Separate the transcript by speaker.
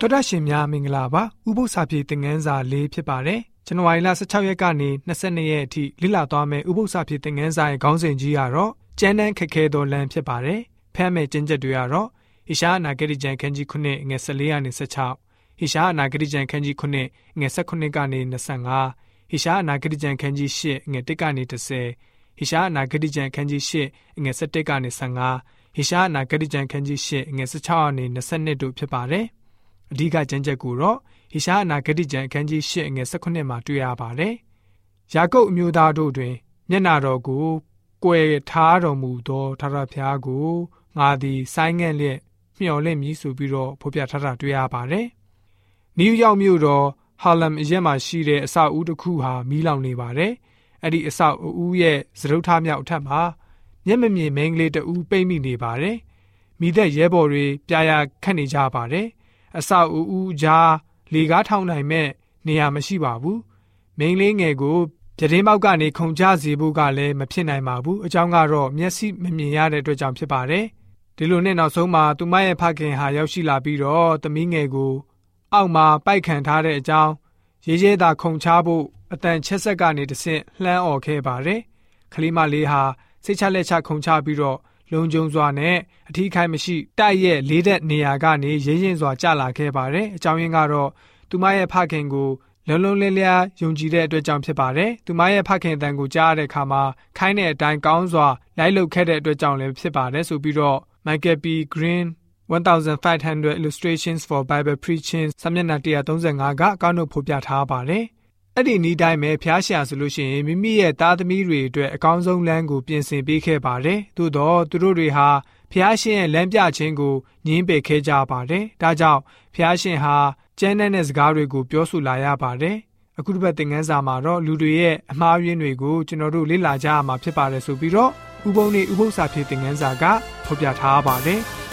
Speaker 1: တော်တာရှင်များမင်္ဂလာပါဥပု္ပ္ပစာပြေသင်ခန်းစာ၄ဖြစ်ပါတယ်ဇန်နဝါရီလ16ရက်ကနေ22ရက်အထိလေ့လာသွားမယ့်ဥပု္ပ္ပစာပြေသင်ခန်းစာရဲ့ခေါင်းစဉ်ကြီးကတော့ကျမ်းတမ်းခက်ခဲသောလမ်းဖြစ်ပါတယ်ဖမ်းမဲ့ကျင့်ချက်တွေကတော့ဟိရှားအနာဂတိကျမ်းခန်းကြီး9ငွေ14ကနေ16ဟိရှားအနာဂတိကျမ်းခန်းကြီး9ငွေ18ကနေ25ဟိရှားအနာဂတိကျမ်းခန်းကြီး10ငွေ1ကနေ30ဟိရှားအနာဂတိကျမ်းခန်းကြီး10ငွေ17ကနေ15ဟိရှားအနာဂတိကျမ်းခန်းကြီး10ငွေ16ကနေ22တို့ဖြစ်ပါတယ် အဓိကကျမ်းချက်ကိုတော့ဟိရှားအနာဂတိကျမ်းအခန်းကြီး၈အငယ်18မှာတွေ့ရပါတယ်။ယာကုပ်အမျိုးသားတို့တွင်မျက်နာတော်ကိုကွယ်ထားတော်မူသောထာဝရဘုရားကိုငါသည်ဆိုင်းငံ့လျက်မျှော်လင့်မည်ဆိုပြီးတော့ဖော်ပြထားတာတွေ့ရပါတယ်။နယူးယောက်မြို့တော်ဟာလမ်အရက်မှာရှိတဲ့အဆောက်အဦတစ်ခုဟာမီးလောင်နေပါတယ်။အဲ့ဒီအဆောက်အဦရဲ့စရုပ်ထားမြောက်အထက်မှာမျက်မမြင်မိန်းကလေးတဦးပိတ်မိနေပါတယ်။မိသက်ရဲဘော်တွေပြာရခတ်နေကြပါတယ် အဆောက်အဦကြားလေကားထောင်နိုင်မဲ့နေရာမရှိပါဘူး။မိန်းလေးငယ်ကိုပြတင်းပေါက်ကနေခုန်ချစေဖို့ကလည်းမဖြစ်နိုင်ပါဘူး။အကြောင်းကတော့မျက်စိမမြင်ရတဲ့အတွက်ကြောင့်ဖြစ်ပါတယ်။ဒီလိုနဲ့နောက်ဆုံးမှာသူမရဲ့ဖခင်ဟာရောက်ရှိလာပြီးတော့သမီးငယ်ကိုအောက်မှာပိုက်ခံထားတဲ့အကြောင်းရေးရဲသာခုန်ချဖို့အတန်ချက်ဆက်ကနေတဆင့်လှမ်းអော်ခဲ့ပါတယ်။ကလေးမလေးဟာစိတ်ချလက်ချခုန်ချပြီးတော့ လုံခြုံစွာနဲ့အထီးခိုင်းမရှိတိုက်ရဲ့လေးတဲ့နေရာကနေရင်းရင်စွာကျလာခဲ့ပါတယ်။အကြောင်းရင်းကတော့သူမရဲ့ဖခင်ကိုလုံးလုံးလင်းလျားယုံကြည်တဲ့အတွက်ကြောင့်ဖြစ်ပါတယ်။သူမရဲ့ဖခင်အတန်ကိုကြားရတဲ့အခါမှာခိုင်းတဲ့အတိုင်းကောင်းစွာလိုက်လုပ်ခဲ့တဲ့အတွက်ကြောင့်လည်းဖြစ်ပါတယ်ဆိုပြီးတော့ Michael P. Green 1500 illustrations for Bible preaching စာမျက်နှာ135ကအကောင့်တို့ဖော်ပြထားပါတယ်။ အဲ့ဒီနီးတိုင်းပဲဖျားရှာဆိုလို့ရှိရင်မိမိရဲ့သားသမီးတွေအတွက်အကောင်းဆုံးလမ်းကိုပြင်ဆင်ပေးခဲ့ပါတယ်။သို့တော့သူတို့တွေဟာဖျားရှင်ရဲ့လမ်းပြခြင်းကိုညှင်းပယ်ခဲ့ကြပါတယ်။ဒါကြောင့်ဖျားရှင်ဟာကျမ်းတဲ့စကားတွေကိုပြောဆိုလာရပါတယ်။အခုတစ်ပတ်သင်ခန်းစာမှာတော့လူတွေရဲ့အမှားယွင်းတွေကိုကျွန်တော်တို့လေ့လာကြရမှာဖြစ်ပါတယ်ဆိုပြီးတော့ဥပုံနေဥပု္ပ္ပစာဖြစ်သင်ခန်းစာကဖော်ပြထားပါတယ်။